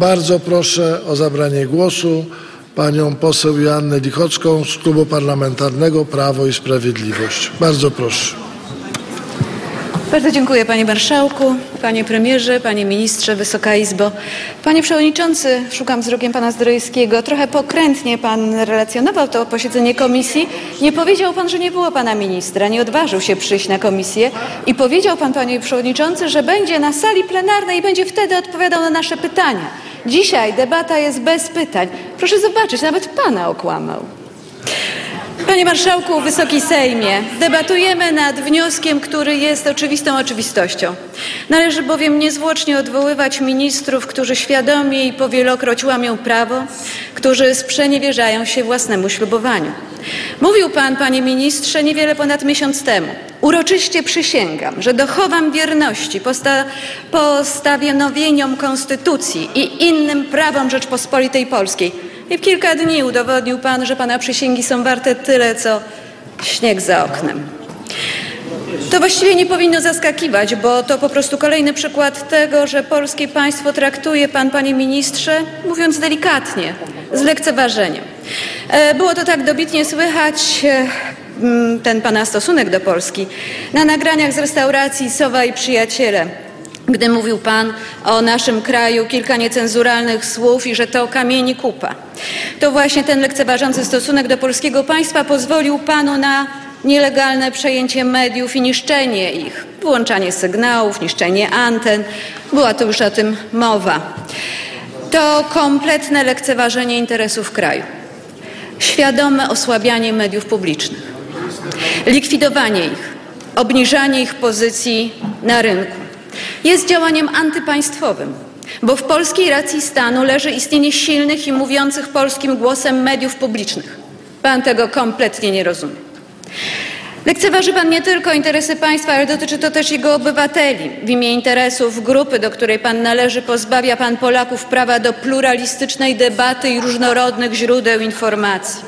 Bardzo proszę o zabranie głosu panią poseł Joannę Lichocką z Klubu Parlamentarnego Prawo i Sprawiedliwość. Bardzo proszę. Bardzo dziękuję panie marszałku, panie premierze, panie ministrze, Wysoka Izbo. Panie przewodniczący, szukam wzrokiem pana Zdrojewskiego. Trochę pokrętnie pan relacjonował to posiedzenie komisji. Nie powiedział pan, że nie było pana ministra, nie odważył się przyjść na komisję i powiedział pan, panie przewodniczący, że będzie na sali plenarnej i będzie wtedy odpowiadał na nasze pytania. Dzisiaj debata jest bez pytań. Proszę zobaczyć, nawet pana okłamał. Panie Marszałku, Wysoki Sejmie, debatujemy nad wnioskiem, który jest oczywistą oczywistością. Należy bowiem niezwłocznie odwoływać ministrów, którzy świadomie i powielokroć łamią prawo, którzy sprzeniewierzają się własnemu ślubowaniu. Mówił Pan, Panie Ministrze, niewiele ponad miesiąc temu. Uroczyście przysięgam, że dochowam wierności posta postanowieniom Konstytucji i innym prawom Rzeczpospolitej Polskiej. I w kilka dni udowodnił Pan, że Pana przysięgi są warte tyle, co śnieg za oknem. To właściwie nie powinno zaskakiwać, bo to po prostu kolejny przykład tego, że polskie państwo traktuje Pan, Panie Ministrze, mówiąc delikatnie, z lekceważeniem. E, było to tak dobitnie słychać e, ten Pana stosunek do Polski na nagraniach z restauracji Sowa i Przyjaciele gdy mówił Pan o naszym kraju kilka niecenzuralnych słów i że to kamieni kupa. To właśnie ten lekceważący stosunek do polskiego państwa pozwolił Panu na nielegalne przejęcie mediów i niszczenie ich, wyłączanie sygnałów, niszczenie anten. Była tu już o tym mowa. To kompletne lekceważenie interesów kraju, świadome osłabianie mediów publicznych, likwidowanie ich, obniżanie ich pozycji na rynku jest działaniem antypaństwowym, bo w polskiej racji stanu leży istnienie silnych i mówiących polskim głosem mediów publicznych. Pan tego kompletnie nie rozumie. Lekceważy Pan nie tylko interesy państwa, ale dotyczy to też jego obywateli. W imię interesów grupy, do której Pan należy, pozbawia Pan Polaków prawa do pluralistycznej debaty i różnorodnych źródeł informacji.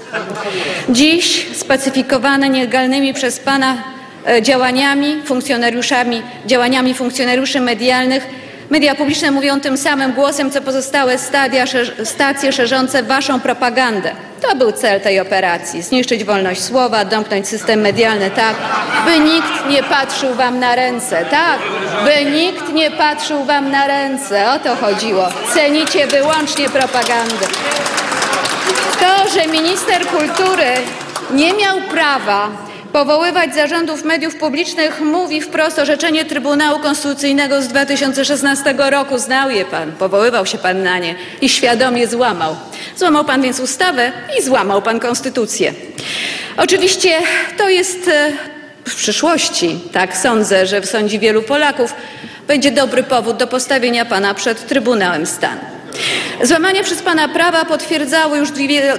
Dziś spacyfikowane nielegalnymi przez Pana działaniami funkcjonariuszami, działaniami funkcjonariuszy medialnych. Media publiczne mówią tym samym głosem, co pozostałe stadia, stacje szerzące waszą propagandę. To był cel tej operacji. Zniszczyć wolność słowa, domknąć system medialny tak, by nikt nie patrzył wam na ręce. Tak, by nikt nie patrzył wam na ręce. O to chodziło. Cenicie wyłącznie propagandę. To, że minister kultury nie miał prawa powoływać zarządów mediów publicznych mówi wprost orzeczenie Trybunału Konstytucyjnego z 2016 roku. Znał je pan, powoływał się pan na nie i świadomie złamał. Złamał pan więc ustawę i złamał pan konstytucję. Oczywiście to jest e, w przyszłości, tak sądzę, że w sądzi wielu Polaków będzie dobry powód do postawienia pana przed Trybunałem Stanu. Złamanie przez pana prawa potwierdzały już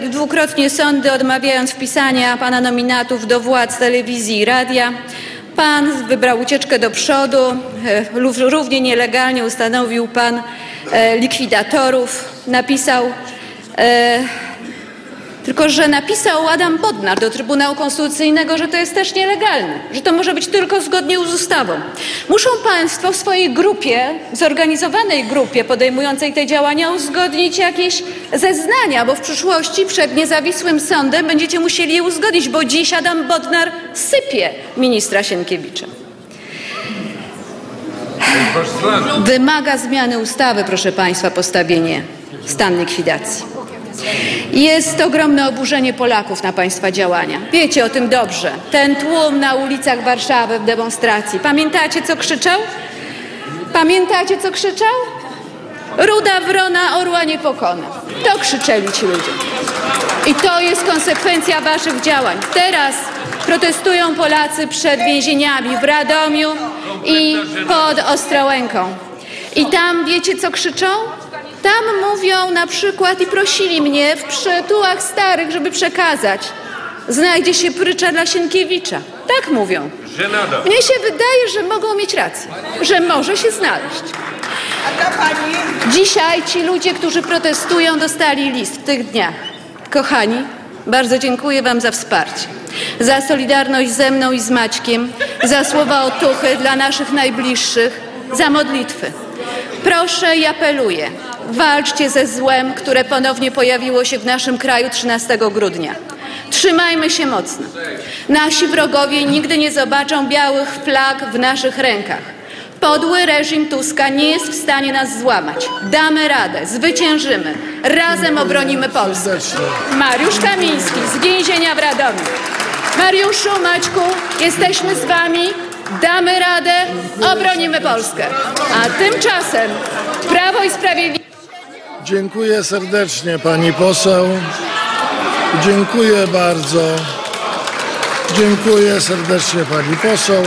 dwukrotnie sądy, odmawiając wpisania pana nominatów do władz telewizji i radia. Pan wybrał ucieczkę do przodu, e, równie nielegalnie ustanowił pan e, likwidatorów, napisał e, tylko, że napisał Adam Bodnar do Trybunału Konstytucyjnego, że to jest też nielegalne, że to może być tylko zgodnie z ustawą. Muszą Państwo w swojej grupie, zorganizowanej grupie podejmującej te działania uzgodnić jakieś zeznania, bo w przyszłości przed niezawisłym sądem będziecie musieli je uzgodnić, bo dziś Adam Bodnar sypie ministra Sienkiewicza. Wymaga zmiany ustawy, proszę Państwa, postawienie stan likwidacji. Jest ogromne oburzenie Polaków na Państwa działania. Wiecie o tym dobrze. Ten tłum na ulicach Warszawy w demonstracji. Pamiętacie, co krzyczał? Pamiętacie, co krzyczał? Ruda wrona orła nie pokona. To krzyczeli ci ludzie. I to jest konsekwencja waszych działań. Teraz protestują Polacy przed więzieniami w Radomiu i pod Ostrołęką. I tam wiecie, co krzyczą? Tam mówią na przykład i prosili mnie w przytułach starych, żeby przekazać. Znajdzie się prycza dla Sienkiewicza. Tak mówią. Żenada. Mnie się wydaje, że mogą mieć rację, że może się znaleźć. Dzisiaj ci ludzie, którzy protestują, dostali list w tych dniach. Kochani, bardzo dziękuję Wam za wsparcie, za solidarność ze mną i z Maćkiem, za słowa otuchy dla naszych najbliższych, za modlitwy. Proszę i apeluję, walczcie ze złem, które ponownie pojawiło się w naszym kraju 13 grudnia. Trzymajmy się mocno. Nasi wrogowie nigdy nie zobaczą białych flag w naszych rękach. Podły reżim Tuska nie jest w stanie nas złamać. Damy radę, zwyciężymy. Razem obronimy Polskę. Mariusz Kamiński z więzienia w Radomiu. Mariuszu, Maćku, jesteśmy z wami. Damy radę, obronimy Polskę. A tymczasem Prawo i Sprawiedliwość. Dziękuję serdecznie pani poseł. Dziękuję bardzo. Dziękuję serdecznie pani poseł.